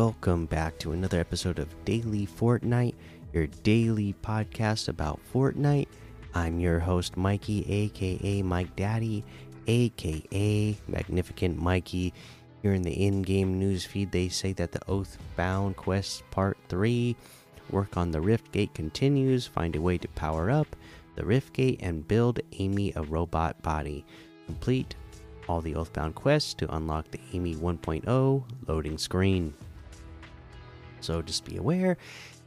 welcome back to another episode of Daily Fortnite, your daily podcast about Fortnite. I'm your host, Mikey, aka Mike Daddy, aka Magnificent Mikey. Here in the in game news feed, they say that the Oathbound Quest Part 3 work on the Rift Gate continues. Find a way to power up the Rift Gate and build Amy a robot body. Complete all the Oathbound quests to unlock the Amy 1.0 loading screen. So just be aware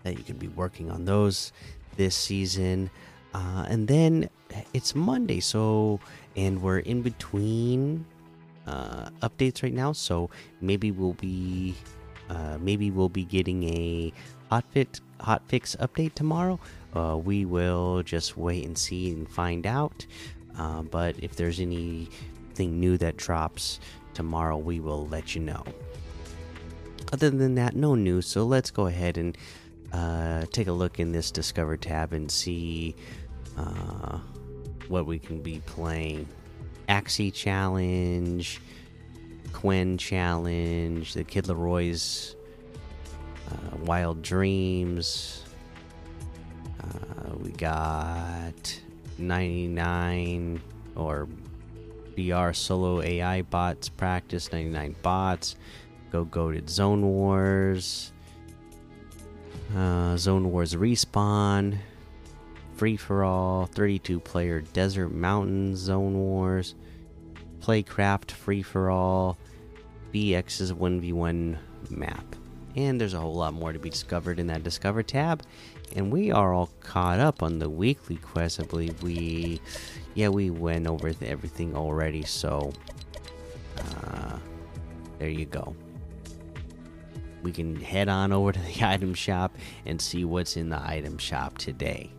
that you can be working on those this season. Uh, and then it's Monday, so and we're in between uh, updates right now. So maybe we'll be uh, maybe we'll be getting a hotfix hot fix update tomorrow. Uh, we will just wait and see and find out. Uh, but if there's anything new that drops tomorrow, we will let you know. Other than that, no news. So let's go ahead and uh, take a look in this Discover tab and see uh, what we can be playing. Axie Challenge, Quen Challenge, the Kid LAROI's uh, Wild Dreams. Uh, we got 99 or BR solo AI bots practice 99 bots. Go goaded Zone Wars. Uh, Zone Wars respawn. Free for all 32 player Desert Mountain Zone Wars. Playcraft free for all. BX's 1v1 map. And there's a whole lot more to be discovered in that Discover tab. And we are all caught up on the weekly quest. I believe we yeah, we went over everything already, so uh, there you go. We can head on over to the item shop and see what's in the item shop today.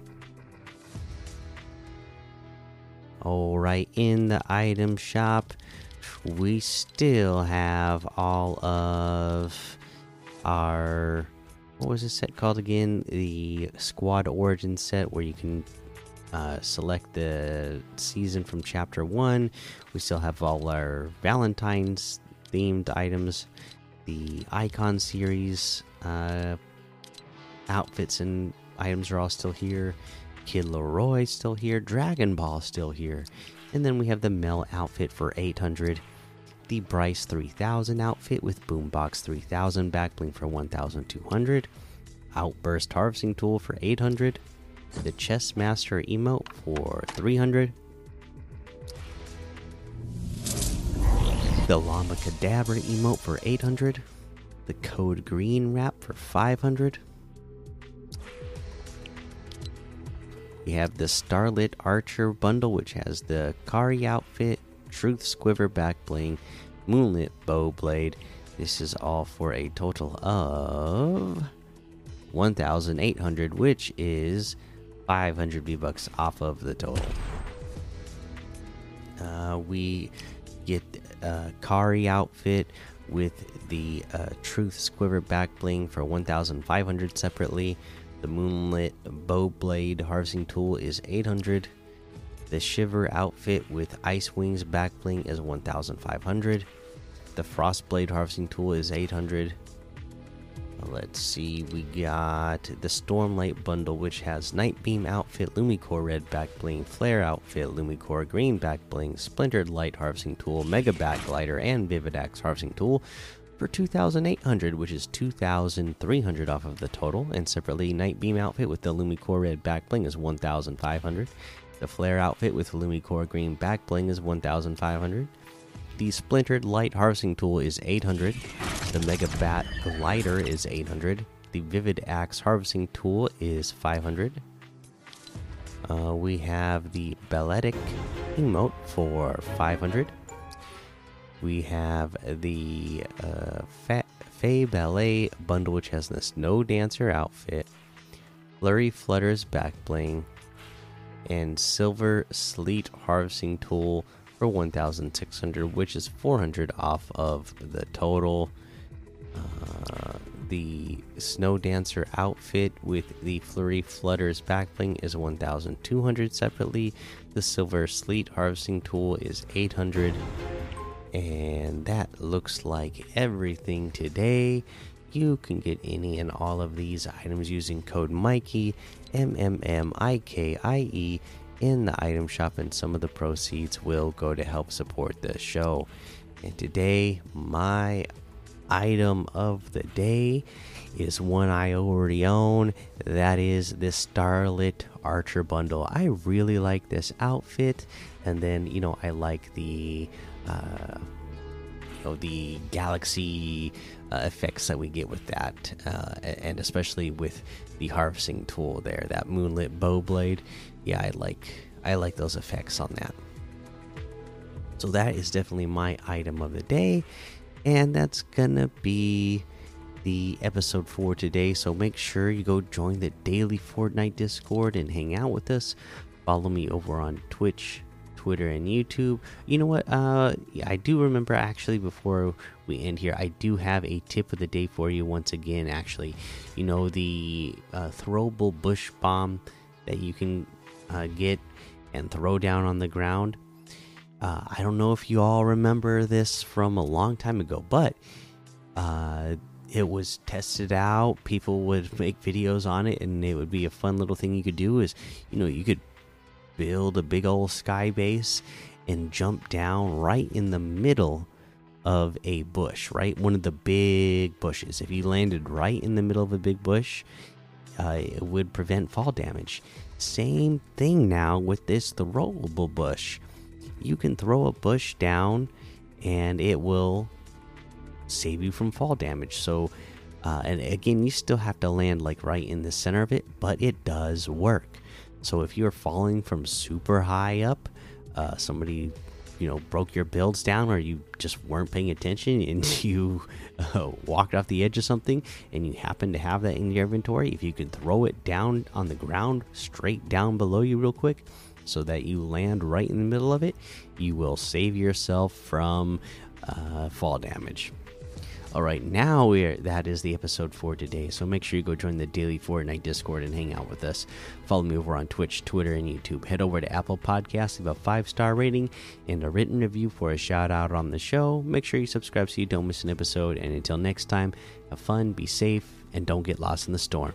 Alright, in the item shop, we still have all of our. What was this set called again? The Squad Origin set, where you can uh, select the season from chapter one. We still have all our Valentine's themed items, the Icon series uh, outfits and items are all still here. Kid LAROI still here. Dragon Ball still here. And then we have the Mel outfit for 800. The Bryce 3000 outfit with Boombox 3000 backbling for 1200. Outburst harvesting tool for 800 the Chess Master emote for 300. The Llama Cadabra emote for 800. The Code Green wrap for 500. We have the Starlit Archer bundle, which has the Kari outfit, Truth Squiver back bling, Moonlit bow blade. This is all for a total of 1,800, which is 500 V bucks off of the total. Uh, we get a Kari outfit with the uh, Truth Squiver back bling for 1,500 separately. The Moonlit Bow Blade harvesting tool is 800. The Shiver outfit with Ice Wings back bling is 1,500. The Frostblade harvesting tool is 800. Let's see, we got the Stormlight bundle, which has Nightbeam outfit, Lumicore red back bling, Flare outfit, Lumicore green back bling, Splintered Light harvesting tool, Mega backlighter, and Vivid Axe harvesting tool for 2,800, which is 2,300 off of the total. And separately, Nightbeam outfit with the Lumicore red back bling is 1,500. The Flare outfit with Lumicore green back bling is 1,500. The Splintered Light Harvesting Tool is 800. The Mega Bat Glider is 800. The Vivid Axe Harvesting Tool is 500. Uh, we have the Balletic emote for 500. We have the uh, Faye Ballet bundle, which has the Snow Dancer outfit, Flurry Flutters back bling, and Silver Sleet Harvesting Tool for 1600 which is 400 off of the total uh, the snow dancer outfit with the flurry flutters backbling is 1200 separately. The silver sleet harvesting tool is 800 and that looks like everything today. You can get any and all of these items using code Mikey, M M M I K I E, in the item shop, and some of the proceeds will go to help support the show. And today, my item of the day is one I already own. That is this Starlit Archer bundle. I really like this outfit, and then you know I like the. Uh, you know the galaxy uh, effects that we get with that, uh, and especially with the harvesting tool there, that moonlit bow blade. Yeah, I like I like those effects on that. So that is definitely my item of the day, and that's gonna be the episode for today. So make sure you go join the daily Fortnite Discord and hang out with us. Follow me over on Twitch, Twitter, and YouTube. You know what? Uh, I do remember actually before we end here, I do have a tip of the day for you once again. Actually, you know the uh, throwable bush bomb that you can uh, get and throw down on the ground. Uh, I don't know if you all remember this from a long time ago, but uh, it was tested out. People would make videos on it, and it would be a fun little thing you could do. Is you know you could build a big old sky base and jump down right in the middle of a bush, right? One of the big bushes. If you landed right in the middle of a big bush, uh, it would prevent fall damage. Same thing now with this the rollable bush. You can throw a bush down and it will save you from fall damage. So, uh, and again, you still have to land like right in the center of it, but it does work. So if you're falling from super high up, uh, somebody you know broke your builds down or you just weren't paying attention and you uh, walked off the edge of something and you happen to have that in your inventory if you can throw it down on the ground straight down below you real quick so that you land right in the middle of it you will save yourself from uh, fall damage all right, now we're that is the episode for today. So make sure you go join the daily Fortnite Discord and hang out with us. Follow me over on Twitch, Twitter, and YouTube. Head over to Apple Podcasts, leave a five star rating and a written review for a shout out on the show. Make sure you subscribe so you don't miss an episode. And until next time, have fun, be safe, and don't get lost in the storm.